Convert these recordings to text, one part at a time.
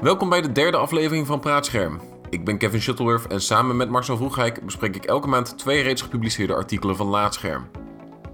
Welkom bij de derde aflevering van Praatscherm. Ik ben Kevin Shuttleworth en samen met Marcel Vroegijk bespreek ik elke maand twee reeds gepubliceerde artikelen van Laatscherm.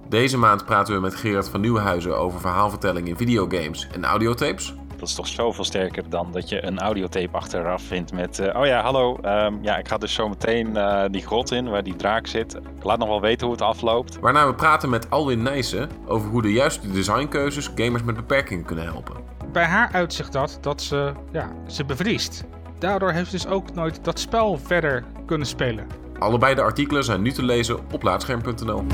Deze maand praten we met Gerard van Nieuwenhuizen over verhaalvertelling in videogames en audiotapes. Dat is toch zoveel sterker dan dat je een audiotape achteraf vindt met... eh, oh ja, hallo, ehm, ja, ik ga dus zo meteen eh, die grot in waar die draak zit. Laat nog wel weten hoe het afloopt. Waarna we praten met Alwin Nijssen over hoe de juiste designkeuzes gamers met beperkingen kunnen helpen. Bij haar uitzicht dat dat ze, ja, ze bevriest. Daardoor heeft ze dus ook nooit dat spel verder kunnen spelen. Allebei de artikelen zijn nu te lezen op laatscherm.nl.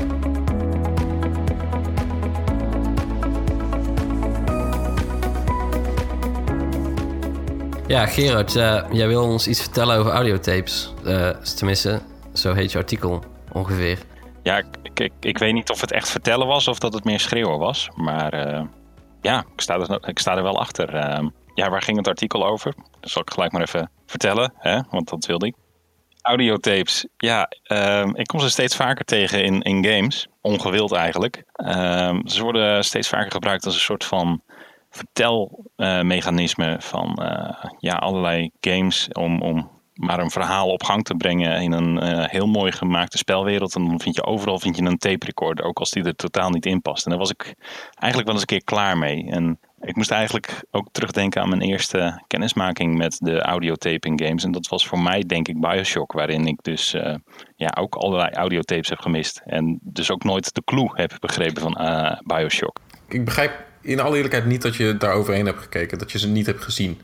Ja, Gerard, eh, jij wil ons iets vertellen over audiotapes. Eh, tenminste, zo heet je artikel ongeveer. Ja, ik, ik, ik weet niet of het echt vertellen was of dat het meer schreeuwen was. Maar eh, ja, ik sta, er, ik sta er wel achter. Ehm, ja, waar ging het artikel over? Dat zal ik gelijk maar even vertellen, hè? want dat wilde ik. Audiotapes, ja, ehm, ik kom ze steeds vaker tegen in, in games. Ongewild eigenlijk. Ehm, ze worden steeds vaker gebruikt als een soort van vertelmechanisme van eh, ja, allerlei games om, om maar een verhaal op gang te brengen in een eh, heel mooi gemaakte spelwereld. En dan vind je overal vind je een tape recorder, ook als die er totaal niet in past. En daar was ik eigenlijk wel eens een keer klaar mee. En ik moest eigenlijk ook terugdenken aan mijn eerste kennismaking met de audiotaping games. En dat was voor mij denk ik Bioshock, waarin ik dus eh, ja, ook allerlei audiotapes heb gemist. En dus ook nooit de clue heb begrepen van eh, Bioshock. Ik begrijp in alle eerlijkheid niet dat je daar overheen hebt gekeken. Dat je ze niet hebt gezien.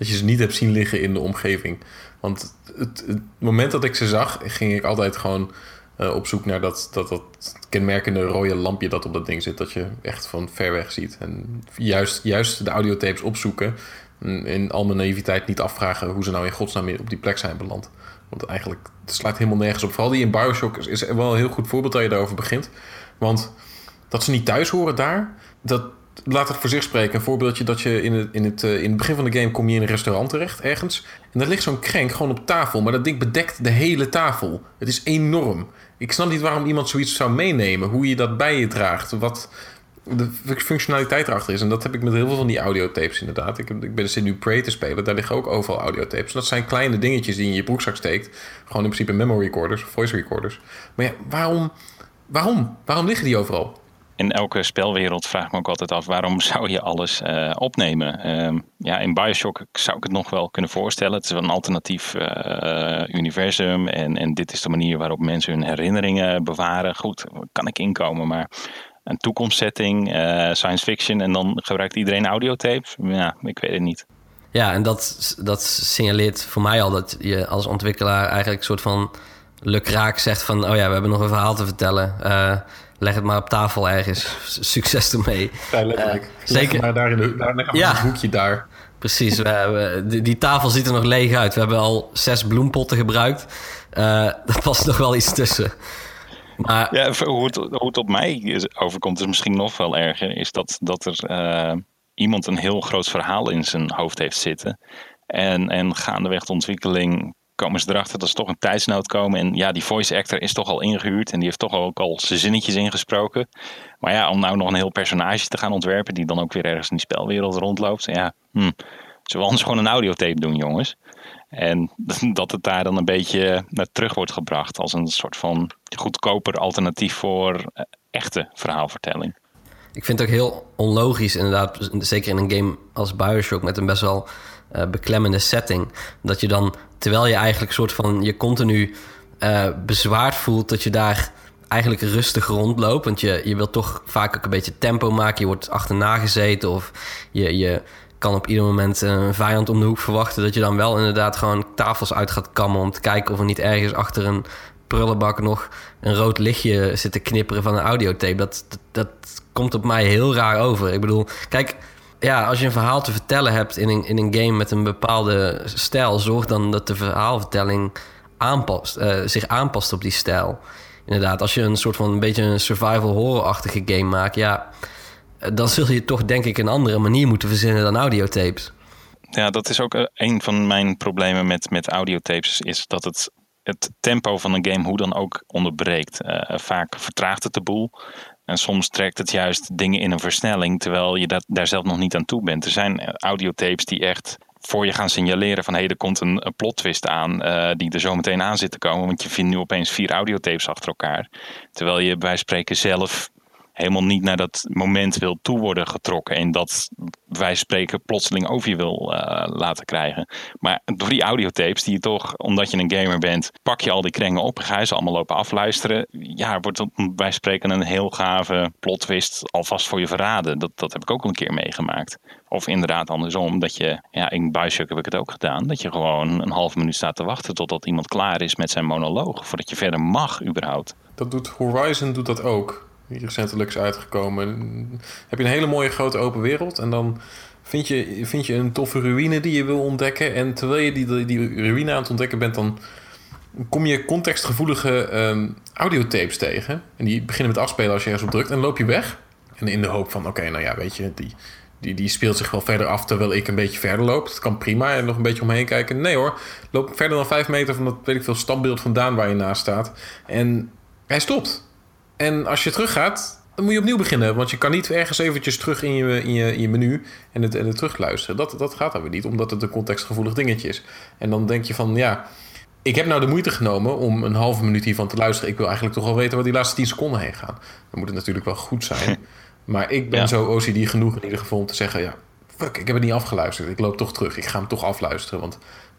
Dat je ze niet hebt zien liggen in de omgeving. Want het, het moment dat ik ze zag, ging ik altijd gewoon uh, op zoek naar dat, dat, dat kenmerkende rode lampje dat op dat ding zit. Dat je echt van ver weg ziet. En juist, juist de audiotapes opzoeken. En in al mijn naïviteit niet afvragen hoe ze nou in godsnaam op die plek zijn beland. Want eigenlijk het slaat helemaal nergens op. Vooral die in Bioshock is, is wel een heel goed voorbeeld dat je daarover begint. Want dat ze niet thuis horen daar, dat, laat het voor zich spreken. Een voorbeeldje dat je in het, in, het, in het begin van de game kom je in een restaurant terecht ergens. En daar ligt zo'n crank gewoon op tafel. Maar dat ding bedekt de hele tafel. Het is enorm. Ik snap niet waarom iemand zoiets zou meenemen. Hoe je dat bij je draagt. Wat de functionaliteit erachter is. En dat heb ik met heel veel van die audiotapes inderdaad. Ik, heb, ik ben dus nu Prey te spelen. Daar liggen ook overal audiotapes. Dat zijn kleine dingetjes die je in je broekzak steekt. Gewoon in principe memory recorders, voice recorders. Maar ja, waarom, waarom? Waarom liggen die overal? In elke spelwereld vraag ik me ook altijd af waarom zou je alles uh, opnemen. Um, ja, in Bioshock zou ik het nog wel kunnen voorstellen. Het is een alternatief uh, universum en, en dit is de manier waarop mensen hun herinneringen bewaren. Goed, kan ik inkomen, maar een toekomstsetting, uh, science fiction en dan gebruikt iedereen audiotapes? Ja, ik weet het niet. Ja, en dat, dat signaleert voor mij al dat je als ontwikkelaar eigenlijk een soort van lukraak zegt van... oh ja, we hebben nog een verhaal te vertellen leg het maar op tafel ergens. Succes ermee. Ja, letterlijk. Uh, zeker. Maar daar in de, daar, ja. een hoekje daar. Precies. We hebben, die, die, tafel ziet er nog leeg uit. We hebben al zes bloempotten gebruikt. Uh, er past nog wel iets tussen. Maar, ja, hoe het, hoe het op mij overkomt is misschien nog wel erger. Is dat, dat er uh, iemand een heel groot verhaal in zijn hoofd heeft zitten. En, en gaandeweg de ontwikkeling komen ze erachter dat ze toch een tijdsnood komen. En ja, die voice actor is toch al ingehuurd en die heeft toch ook al zijn zinnetjes ingesproken. Maar ja, om nou nog een heel personage te gaan ontwerpen die dan ook weer ergens in die spelwereld rondloopt. Ja, hm, zullen we anders gewoon een audiotape doen, jongens? En dat het daar dan een beetje naar terug wordt gebracht als een soort van goedkoper alternatief voor eh, echte verhaalvertelling. Ik vind het ook heel onlogisch, inderdaad, zeker in een game als Bioshock met een best wel uh, beklemmende setting. Dat je dan, terwijl je eigenlijk soort van je continu uh, bezwaard voelt, dat je daar eigenlijk rustig rondloopt. Want je, je wilt toch vaak ook een beetje tempo maken. Je wordt achterna gezeten of je, je kan op ieder moment een vijand om de hoek verwachten. Dat je dan wel inderdaad gewoon tafels uit gaat kammen om te kijken of er niet ergens achter een prullenbak nog een rood lichtje zit te knipperen van een audiotape. Dat, dat komt op mij heel raar over. Ik bedoel, kijk, ja, als je een verhaal te vertellen hebt in een, in een game met een bepaalde stijl, zorg dan dat de verhaalvertelling aanpast, uh, zich aanpast op die stijl. Inderdaad, als je een soort van een beetje een survival horror-achtige game maakt, ja, eh, dan zul je toch denk ik een andere manier moeten verzinnen dan audiotapes. Ja, dat is ook eh, een van mijn problemen met, met audiotapes, is dat het het tempo van een game hoe dan ook onderbreekt. Vaak vertraagt het de boel. En soms trekt het juist dingen in een versnelling, terwijl je dat, daar zelf nog niet aan toe bent. Er zijn audiotapes die echt voor je gaan signaleren van hé, er komt een, een plot twist aan uh, die er zo meteen aan zit te komen. Want je vindt nu opeens vier audiotapes achter elkaar. Terwijl je bij spreken zelf helemaal niet naar dat moment wil toe worden getrokken. En dat wij spreken plotseling over je wil uh, laten krijgen. Maar door die audiotapes die je toch, omdat je een gamer bent, pak je al die krengen op en ga je ze allemaal lopen afluisteren. Ja, wordt bij spreken een heel gave plot twist alvast voor je verraden. Dat, dat heb ik ook al een keer meegemaakt. Of inderdaad andersom, dat je, ja, in Bioshock heb ik het ook gedaan, dat je gewoon een half minuut staat te wachten totdat iemand klaar is met zijn monoloog, voordat je verder mag überhaupt. Dat doet Horizon doet dat ook recentelijk is uitgekomen. Heb je een hele mooie grote open wereld en dan vind je, vind je een toffe ruïne die je wil ontdekken. En terwijl je die, die ruïne aan het ontdekken bent, dan kom je contextgevoelige um, audiotapes tegen. En die beginnen met afspelen als je ergens op drukt. En loop je weg. En in de hoop van, oké, nou ja, weet je, die, die, die speelt zich wel verder af terwijl ik een beetje verder loop. Dat kan prima. En nog een beetje omheen kijken. Nee hoor, loop verder dan vijf meter van dat, weet ik veel, standbeeld vandaan waar je naast staat. En hij stopt. En als je teruggaat, dan moet je opnieuw beginnen. Want je kan niet ergens eventjes terug in je, in je, in je menu en het, en het terugluisteren. Dat, dat gaat dan weer niet, omdat het een contextgevoelig dingetje is. En dan denk je van, ja, ik heb nou de moeite genomen om een halve minuut hiervan te luisteren. Ik wil eigenlijk toch wel weten waar die laatste 10 seconden heen gaan. Dan moet het natuurlijk wel goed zijn. Maar ik ben zo OCD genoeg in ieder geval om te zeggen, ja, fuck, ik heb het niet afgeluisterd. Ik loop toch terug. Ik ga hem toch afluisteren. Want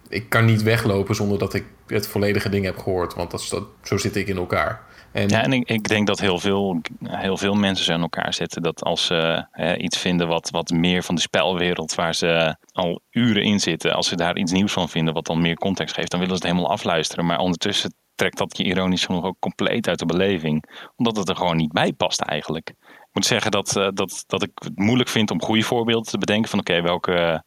ik kan niet weglopen zonder dat ik het volledige ding heb gehoord. Want dat, dat, zo zit ik in elkaar. En... Ja, en ik, denk dat heel veel, heel veel mensen zo in elkaar zitten. Dat als ze iets vinden wat, wat meer van de spelwereld, waar ze al uren in zitten, als ze daar iets nieuws van vinden, wat dan meer context geeft, dan willen ze het helemaal afluisteren. Maar ondertussen trekt dat je ironisch genoeg ook compleet uit de beleving. Omdat het er gewoon niet bij past eigenlijk. Ik moet zeggen dat, eh, dat, dat ik het moeilijk vind om goede voorbeelden te bedenken van oké, welke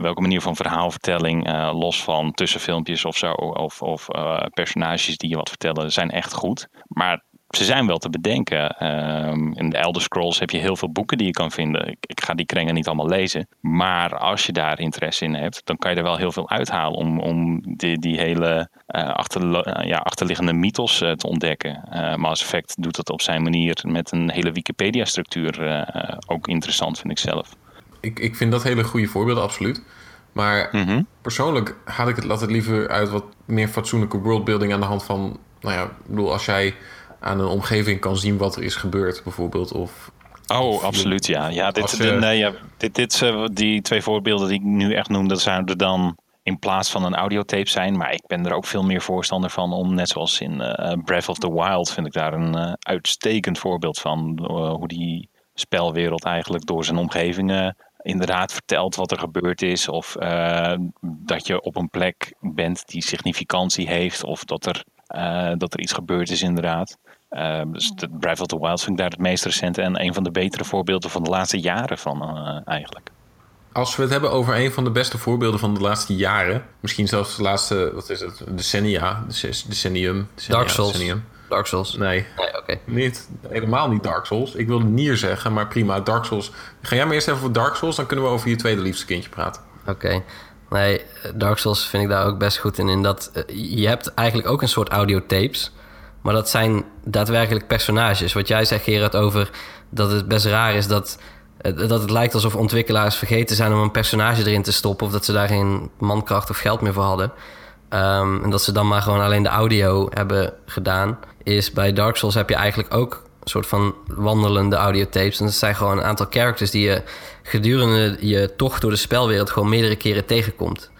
welke manier van verhaalvertelling, uh, los van tussenfilmpjes of zo, of, of uh, personages die je wat vertellen, zijn echt goed. Maar ze zijn wel te bedenken. Um, in de Elder Scrolls heb je heel veel boeken die je kan vinden. Ik, ga die krengen niet allemaal lezen. Maar als je daar interesse in hebt, dan kan je er wel heel veel uithalen om, om die, die hele achter, ja, achterliggende mythos te ontdekken. Mass Effect doet dat op zijn manier met een hele Wikipedia-structuur ook interessant, vind ik zelf ik, ik vind dat hele goede voorbeelden, absoluut. Maar mhm. persoonlijk haal ik het, laat het liever uit wat meer fatsoenlijke worldbuilding aan de hand van... Nou ja, ik bedoel, als jij aan een omgeving kan zien wat er is gebeurd, bijvoorbeeld. Of, oh, absoluut, ja. Ja, dit, nee, ja, dit, dit, uh, die twee voorbeelden die ik nu echt noem, dat zouden dan in plaats van een audiotape zijn. Maar ik ben er ook veel meer voorstander van om, net zoals in uh, Breath of the Wild, vind ik daar een uh, uitstekend voorbeeld van. hoe die spelwereld eigenlijk door zijn omgevingen inderdaad vertelt wat er gebeurd is. Of uh, dat je op een plek bent die significantie heeft. Of dat er, uh, dat er iets gebeurd is inderdaad. Uh, dus de Breath of the Wild vind ik daar het meest recente en een van de betere voorbeelden van de laatste jaren van eigenlijk. Als we het hebben over een van de beste voorbeelden van de laatste jaren, misschien zelfs de laatste, wat is het, decennia, decennium, decennium Dark Souls. Decennium. Dark Souls? Nee. nee oké. Niet, helemaal niet Dark Souls. Ik wilde Nier zeggen, maar prima. Dark Souls. Ga jij maar eerst even voor Dark Souls, dan kunnen we over je tweede liefste kindje praten. Oké. Nee, Dark Souls vind ik daar ook best goed in. In dat uh, je hebt eigenlijk ook een soort audiotapes. Maar dat zijn daadwerkelijk personages. Wat jij zegt, Gerard, over dat het best raar is dat, uh, dat het lijkt alsof ontwikkelaars vergeten zijn om een personage erin te stoppen. Of dat ze daar geen mankracht of geld meer voor hadden. Um, en dat ze dan maar gewoon alleen de audio hebben gedaan is bij Dark Souls heb je eigenlijk ook een soort van wandelende audiotapes. En dat zijn gewoon een aantal characters die je gedurende je tocht door de spelwereld gewoon meerdere keren tegenkomt.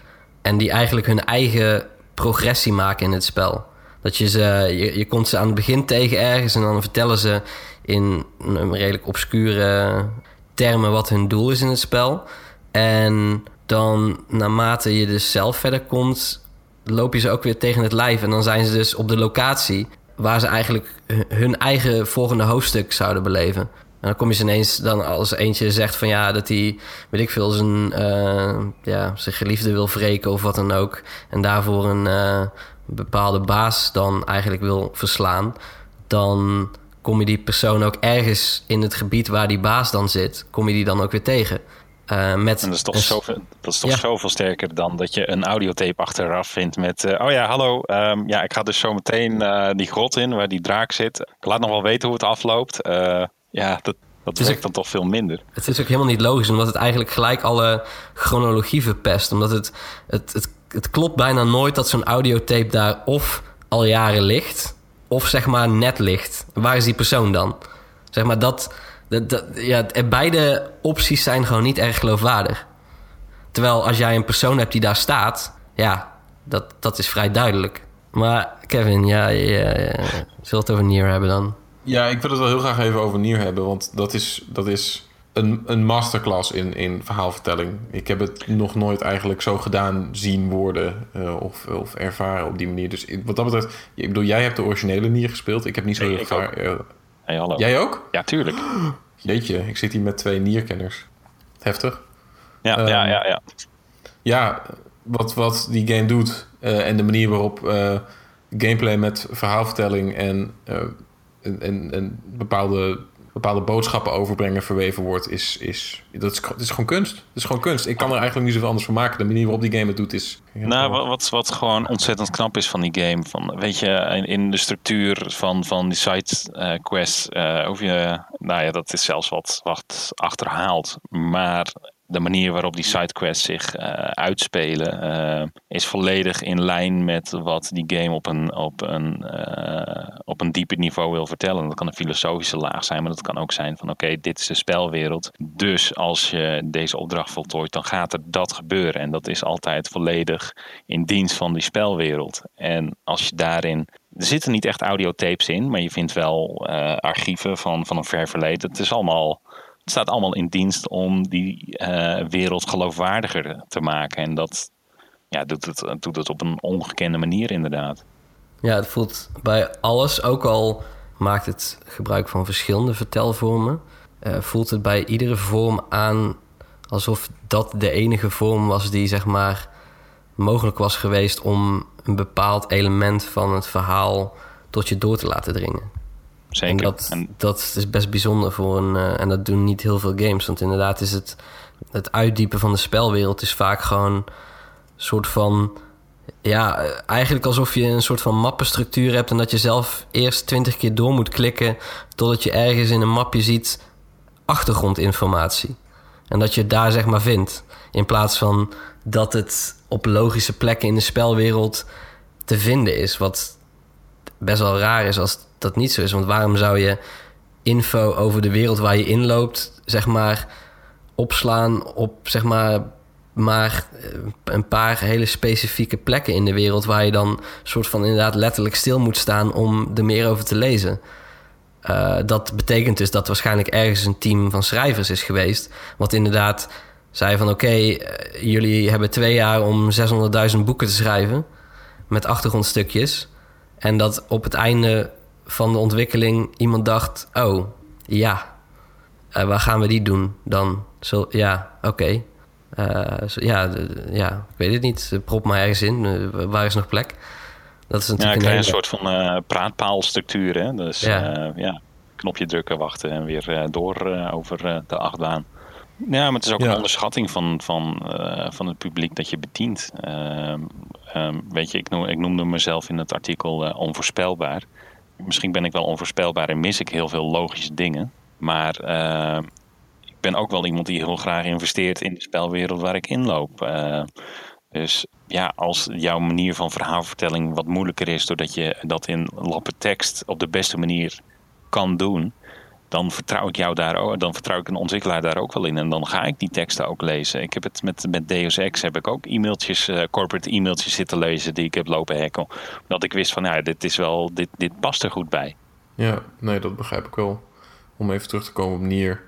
En die eigenlijk hun eigen progressie maken in het spel. Dat je ze, je, je komt ze aan het begin tegen ergens en dan vertellen ze in een redelijk obscure termen wat hun doel is in het spel. En dan naarmate je dus zelf verder komt, loop je ze ook weer tegen het lijf. En dan zijn ze dus op de locatie waar ze eigenlijk hun eigen volgende hoofdstuk zouden beleven. En dan kom je ze ineens dan als eentje zegt van ja, dat hij, weet ik veel, zijn, uh, ja, zijn geliefde wil wreken of wat dan ook. En daarvoor een uh, bepaalde baas dan eigenlijk wil verslaan. Dan kom je die persoon ook ergens in het gebied waar die baas dan zit, kom je die dan ook weer tegen. Uh, met en dat is toch, zoveel, dat is toch zoveel sterker dan dat je een audiotape achteraf vindt met... Uh, oh ja, hallo, um, ja, ik ga dus zo meteen uh, die grot in waar die draak zit. Ik laat nog wel weten hoe het afloopt. ja, dat, Dat werkt dan toch veel minder. Het is ook helemaal niet logisch, omdat het eigenlijk gelijk alle chronologie verpest. Omdat het, het, het, het klopt bijna nooit dat zo'n audiotape daar of al jaren ligt, of zeg maar net ligt. Waar is die persoon dan? Zeg maar dat. Dat, dat ja, beide opties zijn gewoon niet erg geloofwaardig. Terwijl als jij een persoon hebt die daar staat, ja, dat, dat is vrij duidelijk. Maar Kevin, ja, zult het over Nier hebben dan? Ja, ik wil het wel heel graag even over Nier hebben, want dat is, dat is een, een masterclass in, in verhaalvertelling. Ik heb het nog nooit eigenlijk zo gedaan zien worden uh, of, of ervaren op die manier. Dus wat dat betreft, ik bedoel, jij hebt de originele Nier gespeeld. Ik heb niet zo nee, ervaren. Hey, hallo. Jij ook? Ja, tuurlijk. Jeetje, ik zit hier met twee Nierkenners. Heftig. Ja, ja, ja, ja. Ja, wat, wat die game doet uh, en de manier waarop gameplay met verhaalvertelling en, en, en, en bepaalde bepaalde boodschappen overbrengen verweven wordt, is, is, dat is, is gewoon kunst. Het is gewoon kunst. Ik kan er eigenlijk niet zoveel anders van maken. De manier waarop die game het doet is... Nou, wat, wat gewoon ontzettend knap is van die game. Van, weet je, in, de structuur van, van die side uh, quests... Uh, of je, nou ja, dat is zelfs wat, wat achterhaald. Maar de manier waarop die sidequests zich uh, uitspelen uh, is volledig in lijn met wat die game op een, op, een, uh, op een dieper niveau wil vertellen. Dat kan een filosofische laag zijn, maar dat kan ook zijn van oké, dit is de spelwereld. Dus als je deze opdracht voltooit, dan gaat er dat gebeuren. En dat is altijd volledig in dienst van die spelwereld. En als je daarin er zitten niet echt audiotapes in, maar je vindt wel archieven van, van een ver verleden. Het is allemaal staat allemaal in dienst om die uh, wereld geloofwaardiger te maken. En dat ja, doet, het, doet het op een ongekende manier inderdaad. Ja, het voelt bij alles, ook al maakt het gebruik van verschillende vertelvormen, uh, voelt het bij iedere vorm aan alsof dat de enige vorm was die zeg maar mogelijk was geweest om een bepaald element van het verhaal tot je door te laten dringen. Zeker. En dat, dat is best bijzonder voor een. Uh, en dat doen niet heel veel games. Want inderdaad is het. Het uitdiepen van de spelwereld is vaak gewoon een soort van. Ja, eigenlijk alsof je een soort van mappenstructuur hebt. En dat je zelf eerst twintig keer door moet klikken. Totdat je ergens in een mapje ziet achtergrondinformatie. En dat je het daar zeg maar vindt. In plaats van dat het op logische plekken in de spelwereld te vinden is. Wat best wel raar is als dat niet zo is. Want waarom zou je info over de wereld waar je inloopt, zeg maar, opslaan op zeg maar maar eh, een paar hele specifieke plekken in de wereld waar je dan soort van inderdaad letterlijk stil moet staan om er meer over te lezen. Uh, dat betekent dus dat waarschijnlijk ergens een team van schrijvers is geweest, wat inderdaad zei van oké, eh, jullie hebben twee jaar om 600.000 boeken te schrijven met achtergrondstukjes. En dat op het einde van de ontwikkeling iemand dacht: oh ja, uh, waar gaan we die doen dan? Zo, ja, oké. Okay. Uh, eh, ja, ja, ik weet het niet. Prop maar ergens in. Uh, waar is nog plek? Dat is natuurlijk ja, een, een soort van uh, praatpaalstructuur. Hè? Dus ja. ja. knopje drukken, wachten en weer door over de achtbaan. Ja, maar het is ook een onderschatting van, van, van het publiek dat je bedient. Ehm, ehm, weet je, ik, noem, ik noemde mezelf in het artikel onvoorspelbaar misschien ben ik wel onvoorspelbaar en mis ik heel veel logische dingen. Maar uh, ik ben ook wel iemand die heel graag investeert in de spelwereld waar ik inloop. Uh, dus ja, als jouw manier van verhaalvertelling wat moeilijker is, doordat je dat in lappe tekst op de beste manier kan doen, dan vertrouw ik jou daar ook, dan vertrouw ik een ontwikkelaar daar ook wel in. En dan ga ik die teksten ook lezen. Ik heb het met, met Deus Ex heb ik ook e-mailtjes, uh, corporate e-mailtjes zitten lezen die ik heb lopen hacken. Dat ik wist van ja, dit is wel, dit, dit past er goed bij. Ja, nee, dat begrijp ik wel. Om even terug te komen op Nier.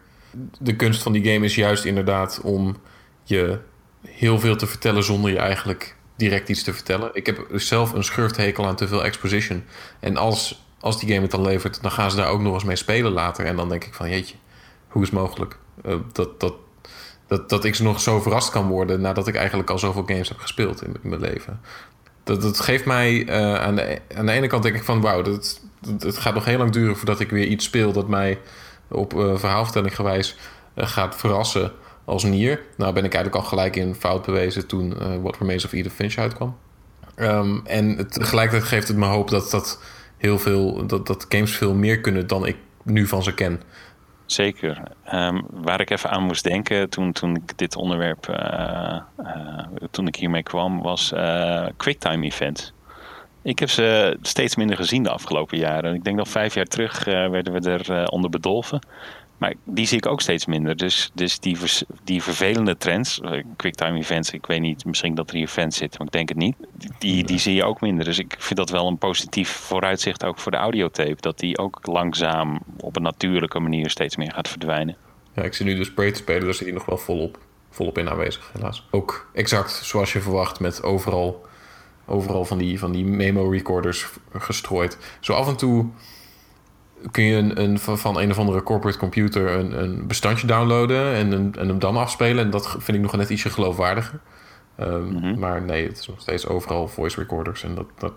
De kunst van die game is juist inderdaad om je heel veel te vertellen zonder je eigenlijk direct iets te vertellen. Ik heb zelf een schurfthekel aan te veel exposition. En als als die game het dan levert, dan gaan ze daar ook nog eens mee spelen later. En dan denk ik van, jeetje, hoe is het mogelijk? Uh, dat, dat, dat, dat ik ze nog zo verrast kan worden nadat ik eigenlijk al zoveel games heb gespeeld in, mijn leven. Dat, dat geeft mij uh, aan, de, aan de ene kant denk ik van, wauw, dat, het gaat nog heel lang duren voordat ik weer iets speel dat mij op uh, gewijs gaat verrassen als Nier. Nou ben ik eigenlijk al gelijk in fout bewezen toen What Remains of Edith Finch uitkwam. Um, en tegelijkertijd geeft het me hoop dat dat heel veel, dat, dat games veel meer kunnen dan ik nu van ze ken. Zeker. Ehm, waar ik even aan moest denken toen, toen ik dit onderwerp, toen ik hiermee kwam, was quicktime events. Ik heb ze steeds minder gezien de afgelopen jaren. Ik denk dat vijf jaar terug werden we er onder bedolven. Maar die zie ik ook steeds minder. Dus, dus die, die vervelende trends, uh, quicktime events, ik weet niet, misschien dat er hier fans zitten, maar ik denk het niet. Die, die zie je ook minder. Dus ik vind dat wel een positief vooruitzicht ook voor de audiotape. Dat die ook langzaam op een natuurlijke manier steeds meer gaat verdwijnen. Ja, ik zie nu dus Spray te spelen, daar zit hij nog wel volop, volop in aanwezig, helaas. Ook exact zoals je verwacht, met overal, overal van die, van die memo-recorders gestrooid. Zo af en toe kun je een, een, van een of andere corporate computer een, een bestandje downloaden en, een, en hem dan afspelen. En dat vind ik nog net ietsje geloofwaardiger. Um, mm Maar nee, het is nog steeds overal voice recorders. En dat, dat,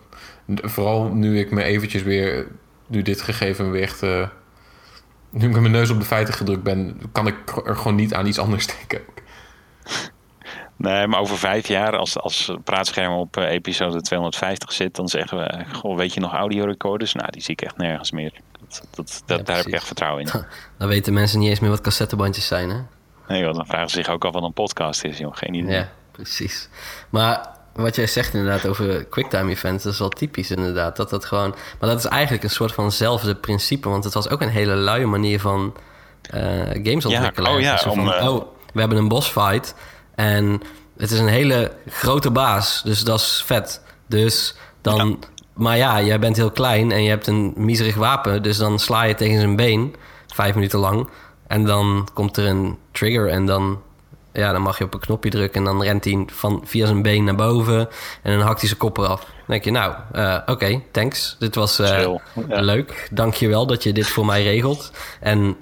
vooral nu ik me eventjes weer, nu dit gegeven weer echt, uh, nu ik met mijn neus op de feiten gedrukt ben, kan ik er gewoon niet aan iets anders denken. Nee, maar over vijf jaar, als, als praatscherm op uh, episode 250 zit, dan zeggen we: Goh, weet je nog audiorecorders? Nou, die zie ik echt nergens meer. Dat, dat, daar heb ik echt vertrouwen in. Dan weten mensen niet eens meer wat cassettebandjes zijn, hè? Nee, joh, dan vragen ze zich ook af wat een podcast is, joh. Geen idee. Ja, precies. Maar wat jij zegt inderdaad over quicktime events, dat is wel typisch inderdaad. Dat dat gewoon, maar dat is eigenlijk een soort vanzelfde principe, want het was ook een hele luie manier van uh, games ontwikkelen. Ja, oh ja, om, van, uh... oh, we hebben een boss fight en het is een hele grote baas, dus dat is vet. Dus dan maar ja, jij bent heel klein en je hebt een miserig wapen. Dus dan sla je tegen zijn been, vijf minuten lang. En dan komt er een trigger en dan, ja, dan mag je op een knopje drukken. En dan rent hij van, via zijn been naar boven en dan hakt hij zijn kop eraf. Dan denk je, nou, uh, oké, thanks. Dit was uh, ja. leuk. Dank je wel dat je dit voor mij regelt. En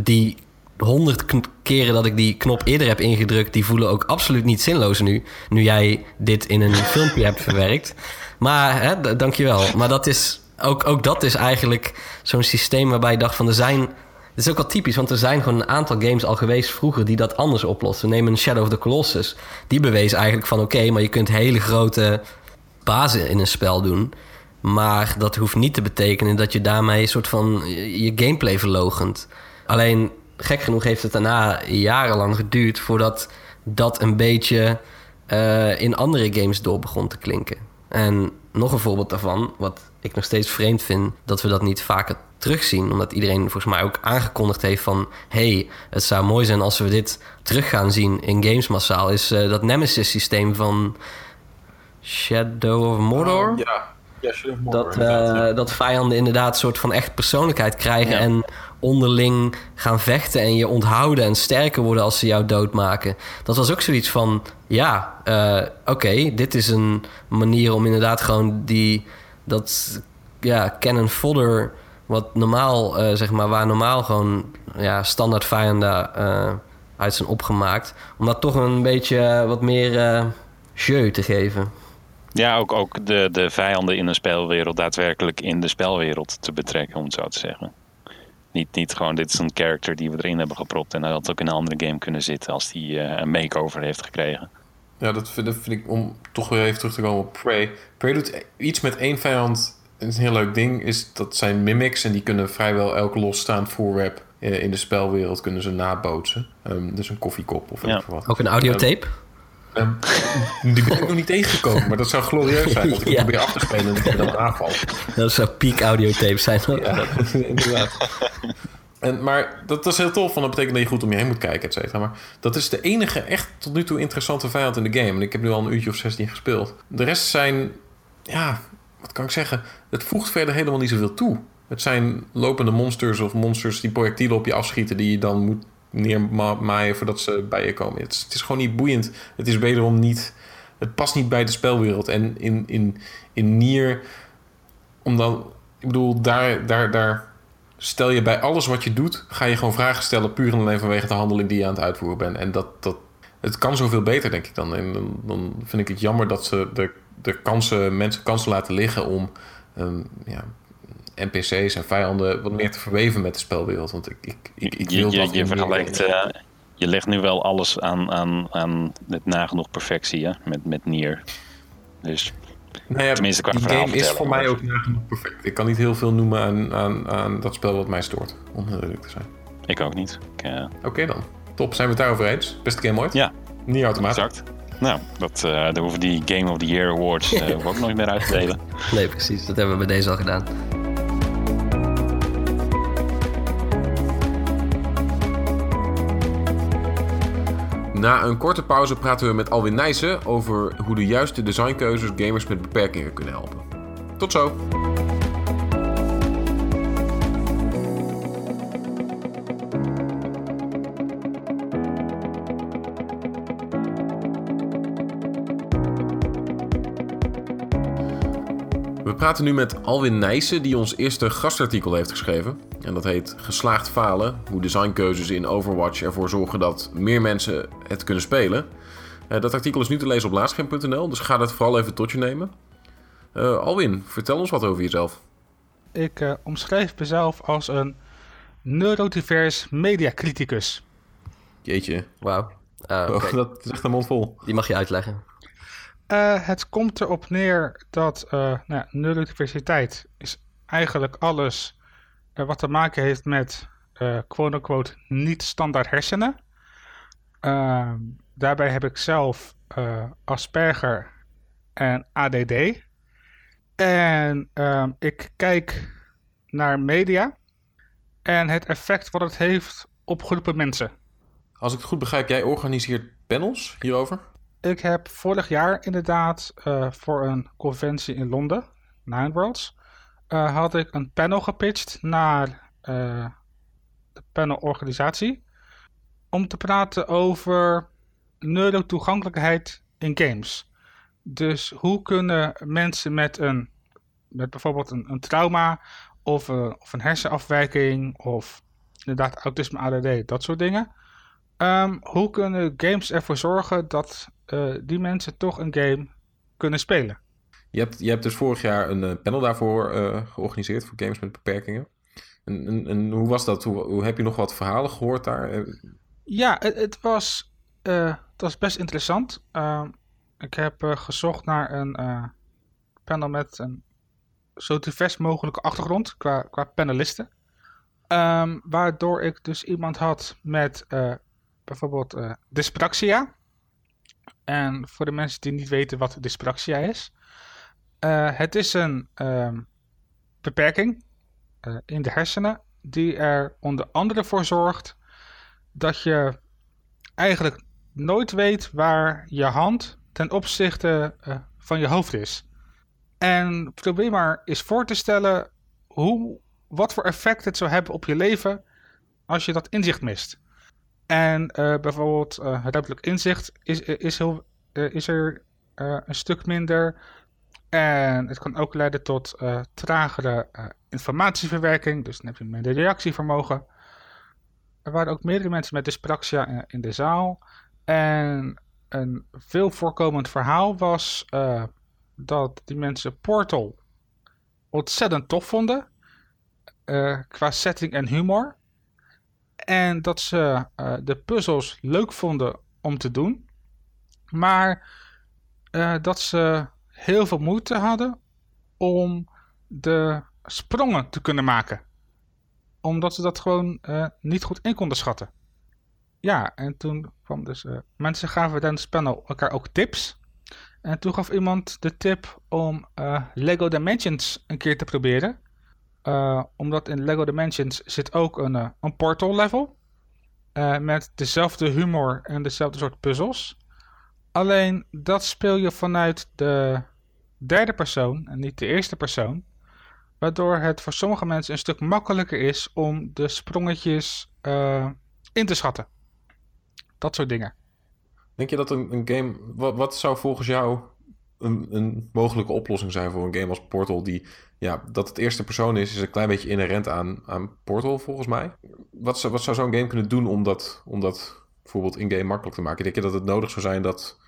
die honderd keren dat ik die knop eerder heb ingedrukt... die voelen ook absoluut niet zinloos nu. Nu jij dit in een filmpje hebt verwerkt. Maar, hè, dankjewel. Maar dat is, ook, ook dat is eigenlijk zo'n systeem waarbij je dacht van er zijn... Het is ook wel typisch, want er zijn gewoon een aantal games al geweest vroeger die dat anders oplossen. Neem een Shadow of the Colossus. Die bewees eigenlijk van oké, maar je kunt hele grote bazen in een spel doen. Maar dat hoeft niet te betekenen dat je daarmee een soort van je gameplay verlogent. Alleen, gek genoeg heeft het daarna jarenlang geduurd voordat dat een beetje uh, in andere games door begon te klinken. En nog een voorbeeld daarvan, wat ik nog steeds vreemd vind, dat we dat niet vaker terugzien. Omdat iedereen volgens mij ook aangekondigd heeft van... hey, het zou mooi zijn als we dit terug gaan zien in games massaal... is uh, dat Nemesis-systeem van Shadow of Mordor. Ja. Dat, uh, dat vijanden inderdaad een soort van echt persoonlijkheid krijgen... Ja. en onderling gaan vechten en je onthouden en sterker worden als ze jou doodmaken. Dat was ook zoiets van, ja, uh, oké, okay, dit is een manier om inderdaad gewoon die, dat, ja, cannon fodder, wat normaal, uh, zeg maar, waar normaal gewoon, ja, standaard vijanden uh, uit zijn opgemaakt, om dat toch een beetje wat meer jeu te geven. Ja, ook, ook de, de vijanden in een spelwereld daadwerkelijk in de spelwereld te betrekken, om het zo te zeggen. Niet, niet gewoon, dit is een character die we erin hebben gepropt. En hij had ook in een andere game kunnen zitten als hij uh, een makeover heeft gekregen. Ja, dat vind, dat vind, ik, om toch weer even terug te komen op Prey. Prey doet iets met één vijand. Een heel leuk ding is dat zijn mimics. En die kunnen vrijwel elk losstaand voorwerp uh, in de spelwereld kunnen ze nabootsen. Um, dus een koffiekop of ja. wat. Ook een audiotape? Um, die ben ik nog niet tegengekomen, maar dat zou glorieus zijn. Dat ik ja. probeer af te spelen en dat dan aanvalt. Dat zou peak audiotape zijn. Ja, inderdaad. En, maar dat is heel tof, want dat betekent dat je goed om je heen moet kijken, et cetera. Maar dat is de enige echt tot nu toe interessante vijand in de game. En ik heb nu al een uurtje of 16 gespeeld. De rest zijn, ja, wat kan ik zeggen? Het voegt verder helemaal niet zoveel toe. Het zijn lopende monsters of monsters die projectielen op je afschieten... die je dan moet neermaaien voordat ze bij je komen. Het is, het is gewoon niet boeiend. Het is wederom niet... Het past niet bij de spelwereld. En in, in, in Nier... Omdat... Ik bedoel, daar, daar, daar stel je bij alles wat je doet... ga je gewoon vragen stellen... puur en alleen vanwege de handeling die je aan het uitvoeren bent. En dat... dat het kan zoveel beter, denk ik dan. En dan, dan vind ik het jammer dat ze de, de kansen, mensen kansen laten liggen om um, ja, NPC's en vijanden wat meer te verweven met de spelwereld. Want ik, ik, ik, ik wil je, je, je vergelijkt, uh, je legt nu wel alles aan, aan, aan het nagenoeg perfectie hè? Met, met Nier. Dus nou ja, tenminste qua die game is voor mij ook nagenoeg perfect. Ik kan niet heel veel noemen aan, aan, aan dat spel wat mij stoort, om heel eerlijk te zijn. Ik ook niet. Oké dan. Top, zijn we het daarover eens? Beste game ooit? Ja. Niet automatisch. Exact. Nou, dat, uh, dan hoeven die Game of the Year Awards uh, ook nooit meer uit te delen. Nee, precies. Dat hebben we bij deze al gedaan. Na een korte pauze praten we met Alwin Nijssen over hoe de juiste designkeuzes gamers met beperkingen kunnen helpen. Tot zo! We praten nu met Alwin Nijssen, die ons eerste gastartikel heeft geschreven. En dat heet Geslaagd falen: hoe designkeuzes in Overwatch ervoor zorgen dat meer mensen het kunnen spelen. Uh, dat artikel is nu te lezen op laatscherm.nl, dus ga dat vooral even tot je nemen. Uh, Alwin, vertel ons wat over jezelf. Ik uh, omschrijf mezelf als een neurodivers mediacriticus. Jeetje. Wauw. Uh, okay. oh, dat is echt een mond vol. Die mag je uitleggen. Uh, het komt erop neer dat uh, nou, neurodiversiteit is eigenlijk alles uh, wat te maken heeft met quote-unquote niet standaard hersenen. Ehm, daarbij heb ik zelf Asperger en ADD. En ehm, ik kijk naar media en het effect wat het heeft op groepen mensen. Als ik het goed begrijp, jij organiseert panels hierover? Ik heb vorig jaar inderdaad uh, voor een conventie in Londen, Nine Worlds, uh, had ik een panel gepitcht naar uh, de panelorganisatie om te praten over neurotoegankelijkheid in games. Dus hoe kunnen mensen met een met bijvoorbeeld een, trauma of, of een hersenafwijking of inderdaad autisme ADD, dat soort dingen. Um, hoe kunnen games ervoor zorgen dat die mensen toch een game kunnen spelen? Je hebt, je hebt dus vorig jaar een uh, panel daarvoor uh, georganiseerd voor games met beperkingen. En, hoe was dat? Hoe, heb je nog wat verhalen gehoord daar? Ja, het, het was, het was best interessant. Ehm, ik heb gezocht naar een panel met een zo divers mogelijke achtergrond qua, qua panelisten. Um, waardoor ik dus iemand had met bijvoorbeeld dyspraxia. En voor de mensen die niet weten wat dyspraxia is. Uh, het is een um, beperking uh, in de hersenen die er onder andere voor zorgt dat je eigenlijk nooit weet waar je hand ten opzichte van je hoofd is. En probeer maar eens voor te stellen hoe, wat voor effect het zou hebben op je leven als je dat inzicht mist. En bijvoorbeeld uh, ruimtelijk inzicht is, is, heel, is er een stuk minder. En het kan ook leiden tot tragere informatieverwerking. Dus dan heb je minder reactievermogen. Er waren ook meerdere mensen met dyspraxia in de zaal. En een veel voorkomend verhaal was dat die mensen Portal ontzettend tof vonden. qua setting en humor. En dat ze uh, de puzzels leuk vonden om te doen. Maar uh, dat ze heel veel moeite hadden om de sprongen te kunnen maken. Omdat ze dat gewoon uh, niet goed in konden schatten. Ja, en toen kwam dus... mensen gaven tijdens panel elkaar ook tips. En toen gaf iemand de tip om Lego Dimensions een keer te proberen. Omdat in Lego Dimensions zit ook een, een portal level. Met dezelfde humor en dezelfde soort puzzels. Alleen dat speel je vanuit de derde persoon en niet de eerste persoon. Waardoor het voor sommige mensen een stuk makkelijker is om de sprongetjes in te schatten. Dat soort dingen. Denk je dat een, een game. Wat, wat zou volgens jou een, een mogelijke oplossing zijn voor een game als Portal die ja, dat het eerste persoon is, is een klein beetje inherent aan, aan Portal volgens mij. Wat zou, wat zou zo'n game kunnen doen om dat, om dat bijvoorbeeld in-game makkelijk te maken? Denk je dat het nodig zou zijn dat,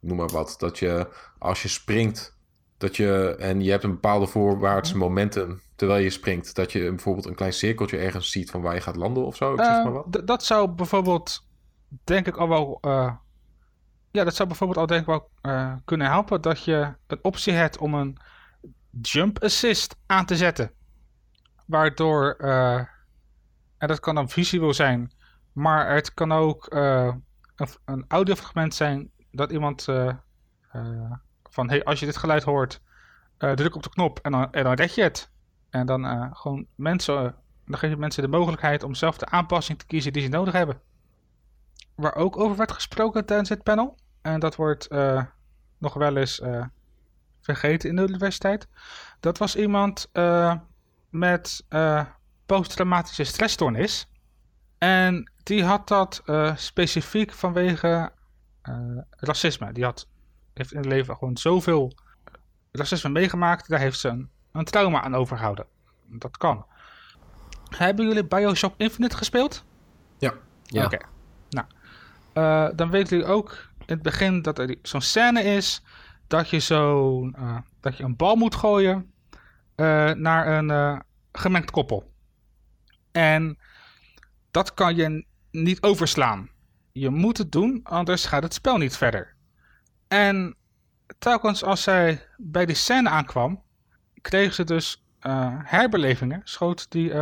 noem maar wat, dat je als je springt, dat je, en je hebt een bepaalde voorwaartse momentum terwijl je springt, dat je bijvoorbeeld een klein cirkeltje ergens ziet van waar je gaat landen of zo? Ik zeg uh, maar wat. Dat zou bijvoorbeeld, denk ik al wel, uh, ja, dat zou bijvoorbeeld al denk ik wel uh, kunnen helpen dat je een optie hebt om een jump assist aan te zetten. Waardoor En dat kan dan visueel zijn, maar het kan ook een, een audiofragment zijn dat iemand van hey, als je dit geluid hoort, druk op de knop en dan, dan red je het. En dan gewoon mensen, dan geef je mensen de mogelijkheid om zelf de aanpassing te kiezen die ze nodig hebben. Waar ook over werd gesproken tijdens het panel, en dat wordt nog wel eens vergeten in de universiteit. Dat was iemand met posttraumatische stressstoornis. En die had dat specifiek vanwege racisme. Die had, heeft in het leven gewoon zoveel racisme meegemaakt. Daar heeft ze een, een trauma aan overgehouden. Dat kan. Hebben jullie Bioshock Infinite gespeeld? Ja. ja. Oké. Nou, dan weten jullie ook in het begin dat er zo'n scène is dat je, zo, uh, dat je een bal moet gooien uh, naar een gemengd koppel. En dat kan je niet overslaan. Je moet het doen, anders gaat het spel niet verder. En telkens als zij bij die scène aankwam, kreeg ze dus herbelevingen, schoot die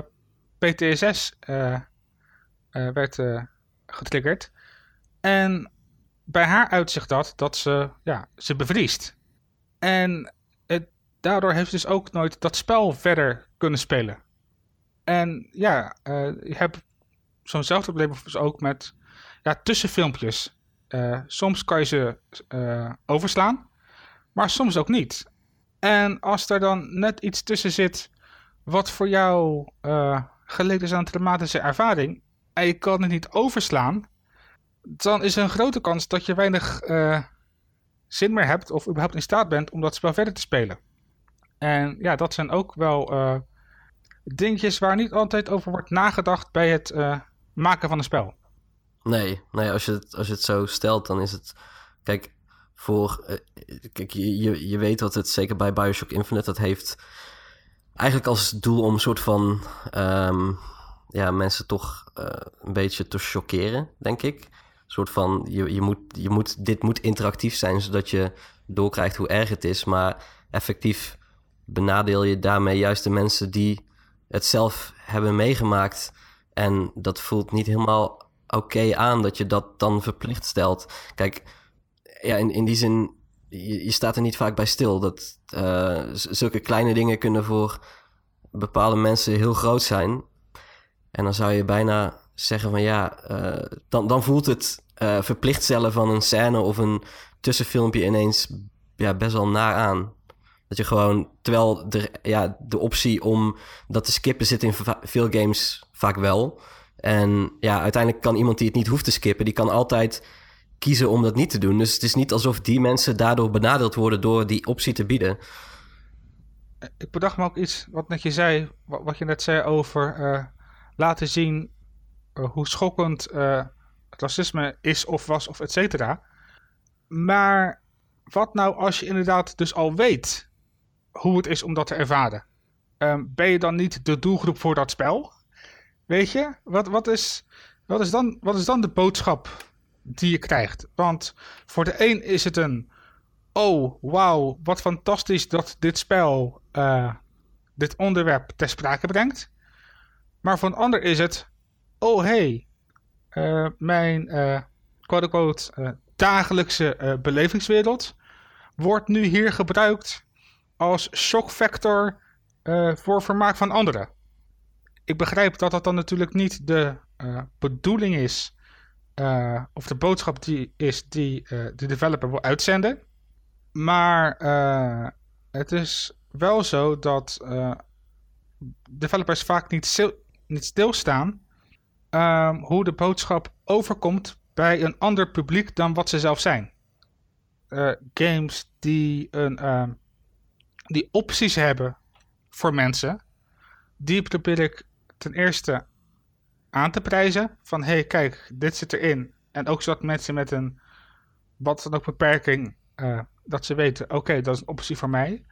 PTSS werd getriggerd. En bij haar uitzicht dat dat ze, ja, ze bevriest. En het, daardoor heeft ze dus ook nooit dat spel verder kunnen spelen. En ja, uh, je hebt zo'nzelfde probleem ook met ja, tussenfilmpjes. Uh, soms kan je ze uh, overslaan, maar soms ook niet. En als er dan net iets tussen zit wat voor jou geleden is aan een traumatische ervaring, en je kan het niet overslaan, dan is er een grote kans dat je weinig uh, zin meer hebt of überhaupt in staat bent om dat spel verder te spelen. En ja, dat zijn ook wel uh, dingetjes waar niet altijd over wordt nagedacht bij het uh, maken van een spel. Nee, nee als, je het, als je het zo stelt, dan is het. Kijk, voor. kijk, je, je weet wat het zeker bij Bioshock Infinite dat heeft. Eigenlijk als doel om een soort van. Um, ja, mensen toch een beetje te chockeren, denk ik soort van, je, je, moet, je moet, dit moet interactief zijn, zodat je doorkrijgt hoe erg het is. Maar effectief benadeel je daarmee juist de mensen die het zelf hebben meegemaakt. En dat voelt niet helemaal oké aan dat je dat dan verplicht stelt. Kijk, ja, in, in die zin, je, staat er niet vaak bij stil. Dat uh, zulke kleine dingen kunnen voor bepaalde mensen heel groot zijn. En dan zou je bijna zeggen van ja, uh, dan, dan voelt het uh, verplicht stellen van een scène of een tussenfilmpje ineens ja, best wel naar aan. Dat je gewoon, terwijl de, ja, de optie om dat te skippen zit in veel games vaak wel. En ja, uiteindelijk kan iemand die het niet hoeft te skippen, die kan altijd kiezen om dat niet te doen. Dus het is niet alsof die mensen daardoor benadeeld worden door die optie te bieden. Ik bedacht me ook iets wat net je zei, wat je net zei over uh, laten zien uh, hoe schokkend uh, racisme is of was of et cetera. Maar wat nou als je inderdaad dus al weet hoe het is om dat te ervaren? Um, ben je dan niet de doelgroep voor dat spel? Weet je? Wat, wat, is, wat, is dan, wat is dan de boodschap die je krijgt? Want voor de een is het een... Oh, wauw, wat fantastisch dat dit spel uh, dit onderwerp ter sprake brengt. Maar voor een ander is het... Oh, hey, uh, mijn uh, quote-unquote dagelijkse belevingswereld wordt nu hier gebruikt als shockfactor voor vermaak van anderen. Ik begrijp dat dat dan natuurlijk niet de bedoeling is, of de boodschap die is die de developer wil uitzenden. Maar het is wel zo dat developers vaak niet, stil, niet stilstaan um, hoe de boodschap overkomt bij een ander publiek dan wat ze zelf zijn. Uh, games die, een, uh, die opties hebben voor mensen, die probeer ik ten eerste aan te prijzen. Van hey, kijk, dit zit erin. En ook zodat mensen met een wat dan ook beperking, uh, dat ze weten, oké, dat is een optie voor mij.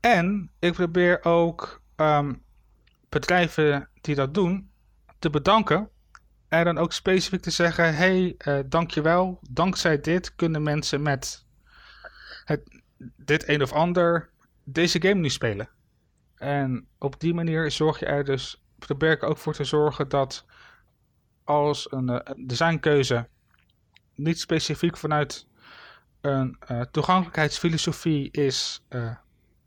En ik probeer ook um, bedrijven die dat doen, te bedanken. En dan ook specifiek te zeggen: hey, uh, dankjewel. Dankzij dit kunnen mensen met het, dit een of ander deze game nu spelen. En op die manier zorg je er dus probeer ik ook voor te zorgen dat als een designkeuze niet specifiek vanuit een toegankelijkheidsfilosofie is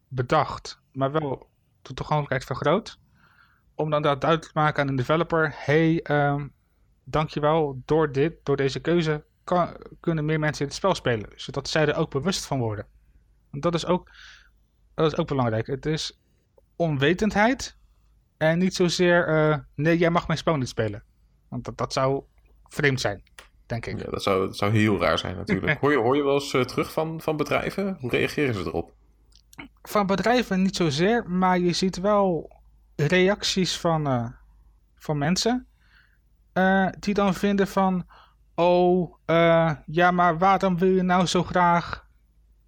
bedacht, maar wel de toegankelijkheid vergroot. Om dan dat duidelijk te maken aan een developer: hey, um, dankjewel, door, dit, door deze keuze kan, kunnen meer mensen het spel spelen. Zodat zij er ook bewust van worden. Dat is ook, dat is ook belangrijk. Het is onwetendheid en niet zozeer: uh, nee, jij mag mijn spel niet spelen. Want dat, dat zou vreemd zijn, denk ik. Ja, dat zou, dat zou heel raar zijn natuurlijk. hoor, je, hoor je wel eens uh, terug van, van bedrijven? Hoe reageren ze erop? van bedrijven niet zozeer, maar je ziet wel reacties van, uh, van mensen. Die dan vinden van, oh, ja, maar waarom wil je nou zo graag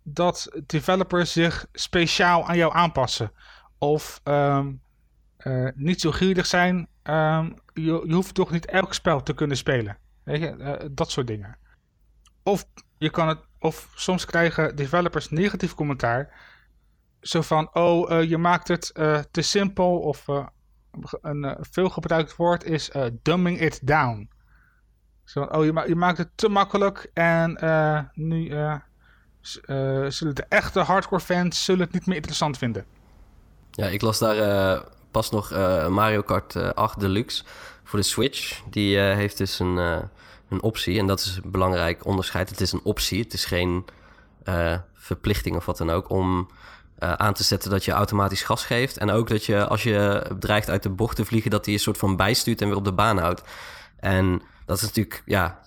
dat developers zich speciaal aan jou aanpassen? Of um, niet zo gierig zijn, um, je, je, hoeft toch niet elk spel te kunnen spelen. Weet je, dat soort dingen. Of, je kan het, of soms krijgen developers negatief commentaar zo van, oh, uh, je maakt het te simpel of een veel gebruikt woord is dumbing it down. Zo van, oh, je, je, maakt het te makkelijk en nu zullen de echte hardcore fans zullen het niet meer interessant vinden. Ja, ik las daar pas nog Mario Kart 8 Deluxe voor de Switch. Die heeft dus een, een optie en dat is een belangrijk onderscheid. Het is een optie, het is geen verplichting of wat dan ook om aan te zetten dat je automatisch gas geeft. En ook dat je als je dreigt uit de bocht te vliegen, dat hij een soort van bijstuurt en weer op de baan houdt. En dat is natuurlijk ja,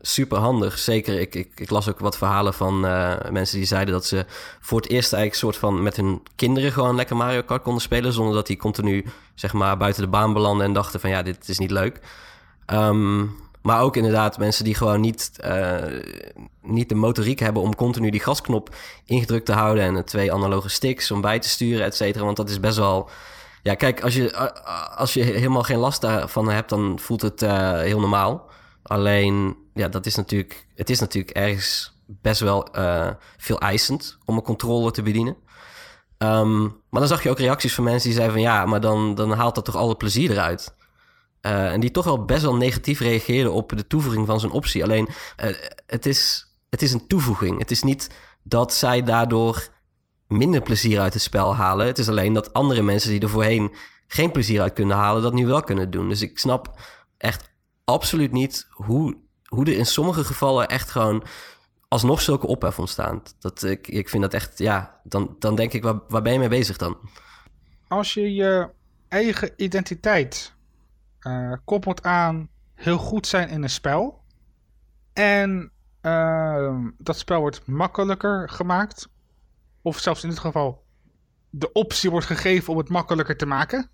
super handig. Zeker, ik, ik, ik, las ook wat verhalen van uh, mensen die zeiden dat ze voor het eerst eigenlijk soort van met hun kinderen gewoon lekker Mario Kart konden spelen. Zonder dat die continu zeg maar buiten de baan belanden en dachten van ja, dit is niet leuk. Um, maar ook inderdaad mensen die gewoon niet, uh, niet de motoriek hebben om continu die gasknop ingedrukt te houden. En twee analoge sticks om bij te sturen, et cetera. Want dat is best wel. Ja, kijk, als je, als je helemaal geen last daarvan hebt, dan voelt het heel normaal. Alleen, ja, dat is natuurlijk. Het is natuurlijk ergens best wel uh, veel eisend om een controller te bedienen. Um, maar dan zag je ook reacties van mensen die zeiden van ja, maar dan, dan haalt dat toch alle plezier eruit. Uh, en die toch wel best wel negatief reageerden op de toevoeging van zo'n optie. Alleen, uh, het, is, het is een toevoeging. Het is niet dat zij daardoor minder plezier uit het spel halen. Het is alleen dat andere mensen die er voorheen geen plezier uit kunnen halen, dat nu wel kunnen doen. Dus ik snap echt absoluut niet hoe, hoe er in sommige gevallen echt gewoon alsnog zulke ophef ontstaan. Dat, ik, ik vind dat echt, ja, dan, dan denk ik, waar, waar ben je mee bezig dan? Als je je eigen identiteit uh, koppelt aan heel goed zijn in een spel. En uh, dat spel wordt makkelijker gemaakt. Of zelfs in dit geval de optie wordt gegeven om het makkelijker te maken.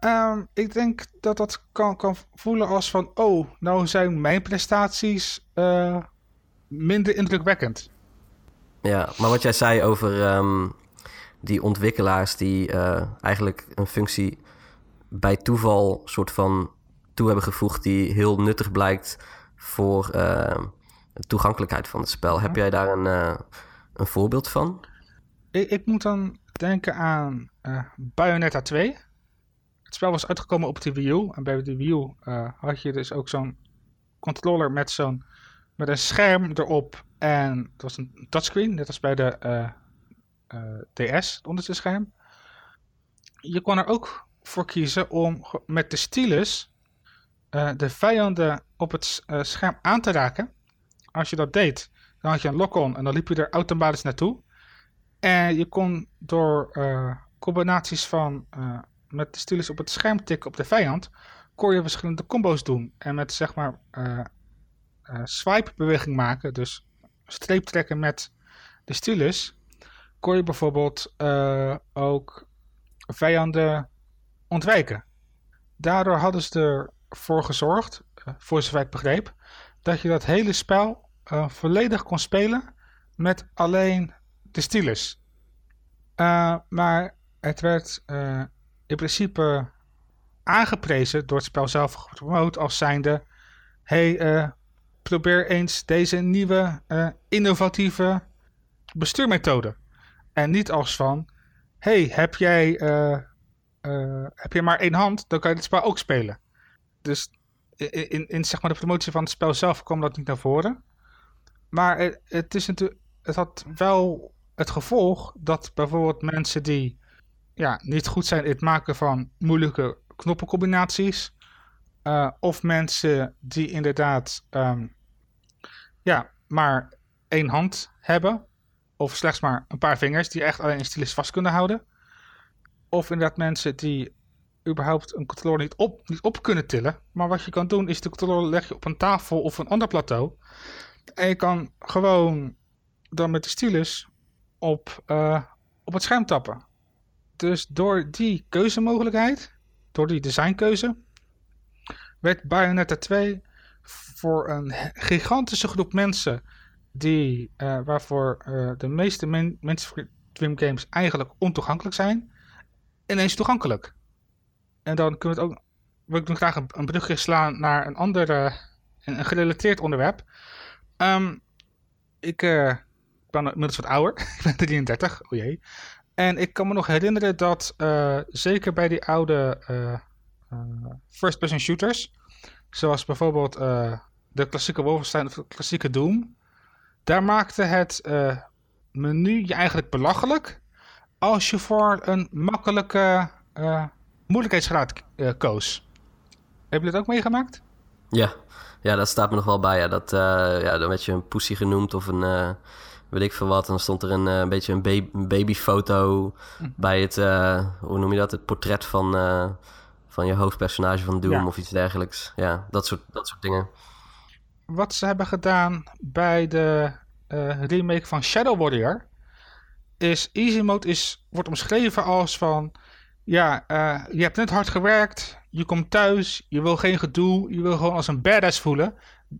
Uh, ik denk dat dat kan, kan voelen als van... Oh, nou zijn mijn prestaties uh, minder indrukwekkend. Ja, maar wat jij zei over um, die ontwikkelaars die uh, eigenlijk een functie bij toeval soort van toe hebben gevoegd die heel nuttig blijkt voor uh, de toegankelijkheid van het spel. Heb jij daar een, uh, een voorbeeld van? Ik, ik, moet dan denken aan Bayonetta 2. Het spel was uitgekomen op de Wii U. En bij de Wii U had je dus ook zo'n controller met zo'n met een scherm erop. En het was een touchscreen, net als bij de DS, het onderste scherm. Je kon er ook voor kiezen om met de stylus uh, de vijanden op het uh, scherm aan te raken. Als je dat deed, dan had je een lock-on en dan liep je er automatisch naartoe. En je kon door uh, combinaties van met de stylus op het scherm tikken op de vijand, kon je verschillende combo's doen. En met zeg maar swipe beweging maken, dus streep trekken met de stylus, kon je bijvoorbeeld ook vijanden ontwijken. Daardoor hadden ze ervoor gezorgd, uh, voor zover ik begreep, dat je dat hele spel uh, volledig kon spelen met alleen de stylus. Uh, maar het werd in principe aangeprezen door het spel zelf gepromoot als zijnde... hey, probeer eens deze nieuwe innovatieve bestuurmethode. En niet als van... hey, heb jij heb je maar één hand, dan kan je het spel ook spelen. Dus in, in, in, zeg maar de promotie van het spel zelf kwam dat niet naar voren. Maar het, het, is natuurlijk, het had wel het gevolg dat bijvoorbeeld mensen die ja, niet goed zijn in het maken van moeilijke knoppencombinaties. Uh, of mensen die inderdaad um, ja, maar één hand hebben. Of slechts maar een paar vingers die echt alleen een stylus vast kunnen houden. Of inderdaad mensen die überhaupt een controller niet op, niet op kunnen tillen. Maar wat je kan doen is de controller leg je op een tafel of een ander plateau. En je kan gewoon dan met de stylus op, uh, op het scherm tappen. Dus door die keuzemogelijkheid, door die designkeuze, werd Bayonetta 2 voor een gigantische groep mensen die, uh, waarvoor uh, de meeste men mainstream games eigenlijk ontoegankelijk zijn, ineens toegankelijk. En dan kunnen we het ook, wil ik graag een, een brugje slaan naar een ander, uh, een, een, gerelateerd onderwerp. Ik, ik ben inmiddels wat ouder, ik ben 33, o jee. En ik kan me nog herinneren dat zeker bij die oude first-person shooters, zoals bijvoorbeeld de klassieke Wolfenstein of de klassieke Doom, daar maakte het menu je eigenlijk belachelijk als je voor een makkelijke moeilijkheidsgraad koos. Heb je dat ook meegemaakt? Ja. ja, dat staat me nog wel bij. Ja. Dat, ja, dan werd je een pussy genoemd of een weet ik veel wat. En dan stond er een, een beetje een, baby, een babyfoto hm. bij het, hoe noem je dat, het portret van, van je hoofdpersonage van Doom ja. of iets dergelijks. Ja, dat soort, dat soort dingen wat ze hebben gedaan bij de uh, remake van Shadow Warrior is easy mode is, wordt omschreven als van ja, uh, je hebt net hard gewerkt, je komt thuis, je wil geen gedoe, je wil gewoon als een badass voelen.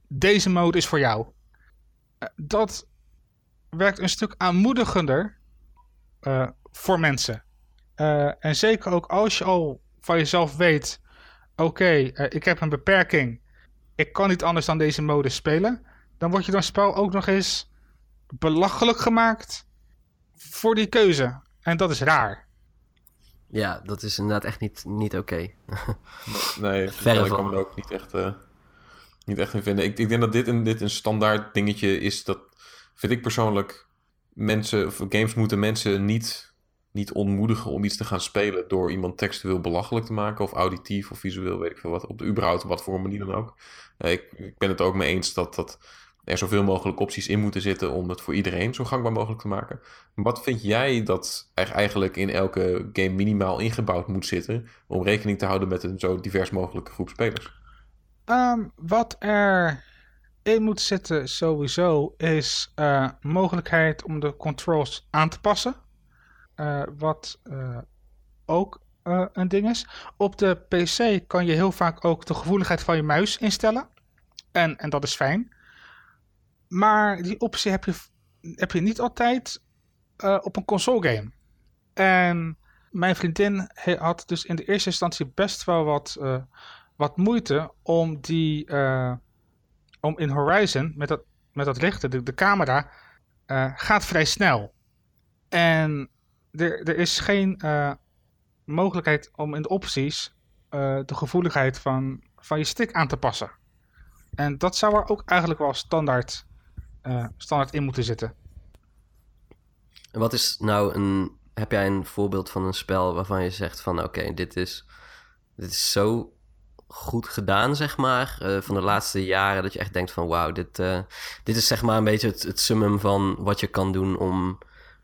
Deze mode is voor jou. Uh, dat werkt een stuk aanmoedigender voor mensen. en zeker ook als je al van jezelf weet, oké, okay, ik heb een beperking ik kan niet anders dan deze mode spelen. Dan wordt je dan spel ook nog eens belachelijk gemaakt voor die keuze. En dat is raar. Ja, dat is inderdaad echt niet, niet oké. Okay. nee, ik kan me er ook niet echt, uh, niet echt in vinden. Ik, ik denk dat dit een, dit een standaard dingetje is. Dat vind ik persoonlijk. Mensen, of games moeten mensen niet niet ontmoedigen om iets te gaan spelen door iemand textueel belachelijk te maken of auditief of visueel, weet ik veel wat, op de überhaupt wat voor manier dan ook. Uh, ik, ik, ben het ook mee eens dat, dat er zoveel mogelijk opties in moeten zitten om het voor iedereen zo gangbaar mogelijk te maken. Wat vind jij dat er eigenlijk in elke game minimaal ingebouwd moet zitten om rekening te houden met een zo divers mogelijke groep spelers? Um, wat er in moet zitten sowieso is uh, mogelijkheid om de controls aan te passen. Uh, wat uh, ook een ding is. Op de PC kan je heel vaak ook de gevoeligheid van je muis instellen. En, en dat is fijn. Maar die optie heb je, heb je niet altijd op een console game. En mijn vriendin had dus in de eerste instantie best wel wat, wat moeite om die. Om in Horizon met dat, met dat richten, de, de camera, gaat vrij snel. En er, er is geen uh, mogelijkheid om in de opties uh, de gevoeligheid van, van je stick aan te passen. En dat zou er ook eigenlijk wel standaard, standaard in moeten zitten. En wat is nou een. Heb jij een voorbeeld van een spel waarvan je zegt van oké, dit, is, dit is zo goed gedaan, zeg maar, uh, van de laatste jaren, dat je echt denkt van wauw, dit, uh, dit is zeg maar een beetje het, het summum van wat je kan doen om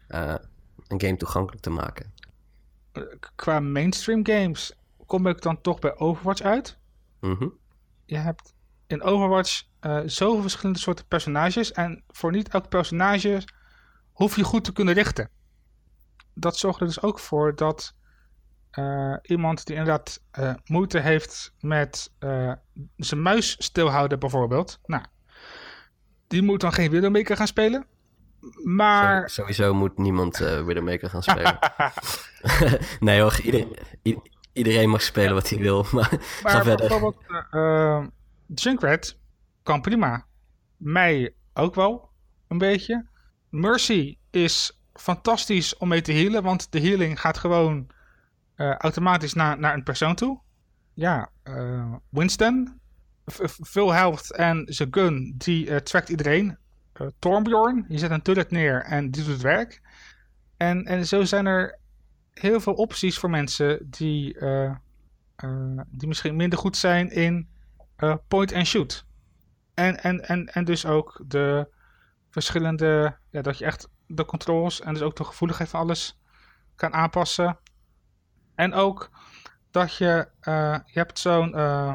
uh, een game toegankelijk te maken. Qua mainstream games kom ik dan toch bij Overwatch uit. Mhm. Je hebt in Overwatch zoveel verschillende soorten personages. En voor niet elk personage hoef je goed te kunnen richten. Dat zorgt er dus ook voor dat uh, iemand die inderdaad uh, moeite heeft met zijn muis stilhouden bijvoorbeeld. Nou, die moet dan geen Widowmaker gaan spelen. Maar... Sowieso moet niemand Widowmaker gaan spelen. nee hoor, iedereen, iedereen mag spelen wat hij wil. Maar, maar ga verder. bijvoorbeeld uh, Junkrat kan prima. Mij ook wel, een beetje. Mercy is fantastisch om mee te healen, want de healing gaat gewoon automatisch naar, naar een persoon toe. Ja, Winston. Veel helft en zijn gun, die trackt iedereen. Torbjorn, je zet een turret neer en die doet het werk. En, en zo zijn er heel veel opties voor mensen die, die misschien minder goed zijn in point and shoot. En, en, en, en dus ook de verschillende, ja, dat je echt de controls en dus ook de gevoeligheid van alles kan aanpassen. En ook dat je, uh, je hebt zo'n, uh,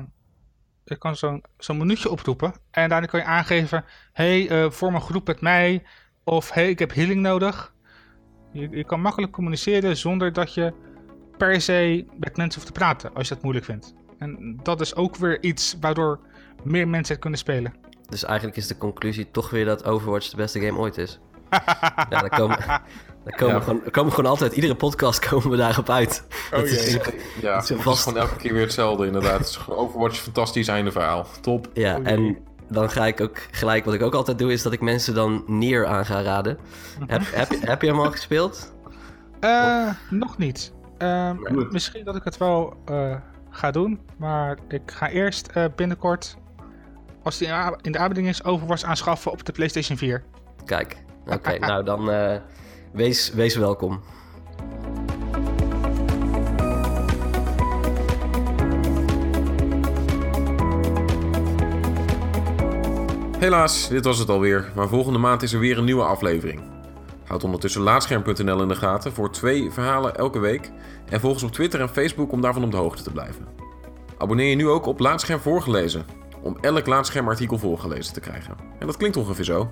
je kan zo'n zo'n minuutje oproepen en daarin kan je aangeven, hey, uh, vorm een groep met mij of hey, ik heb healing nodig. Je, je kan makkelijk communiceren zonder dat je per se met mensen hoeft te praten als je dat moeilijk vindt. En dat is ook weer iets waardoor meer mensen het kunnen spelen. Dus eigenlijk is de conclusie toch weer dat Overwatch de beste game ooit is. Ja, dan komen, dan komen, we gewoon, komen gewoon altijd, iedere podcast komen we daarop uit. Oh jee. Is, ja, het is, vast... gewoon elke keer weer hetzelfde inderdaad. Het is Overwatch fantastisch einde verhaal. Top. Ja, oh en dan ga ik ook gelijk, wat ik ook altijd doe, is dat ik mensen dan Nier aan ga raden. heb, heb, heb je hem al gespeeld? Uh, nog niet. Uh, misschien dat ik het wel uh, ga doen, maar ik ga eerst binnenkort als die in de aanbieding is, Overwatch aanschaffen op de PlayStation 4. Kijk, oké, nou dan uh, wees, wees welkom. Helaas, dit was het alweer, maar volgende maand is er weer een nieuwe aflevering. Houd ondertussen laatscherm.nl in de gaten voor twee verhalen elke week en volg ons op Twitter en Facebook om daarvan op de hoogte te blijven. Abonneer je nu ook op Laatscherm voorgelezen om elk laatschermartikel voorgelezen te krijgen. En dat klinkt ongeveer zo.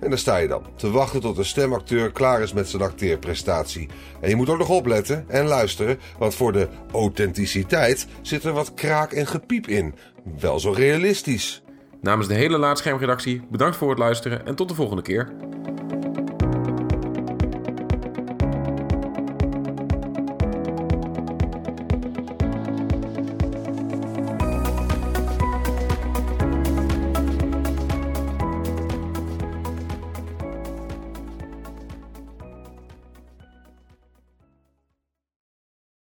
En daar sta je dan, te wachten tot de stemacteur klaar is met zijn acteerprestatie. En je moet ook nog opletten en luisteren, want voor de authenticiteit zit er wat kraak en gepiep in. Wel zo realistisch. Namens de hele Laatschermredactie bedankt voor het luisteren en tot de volgende keer.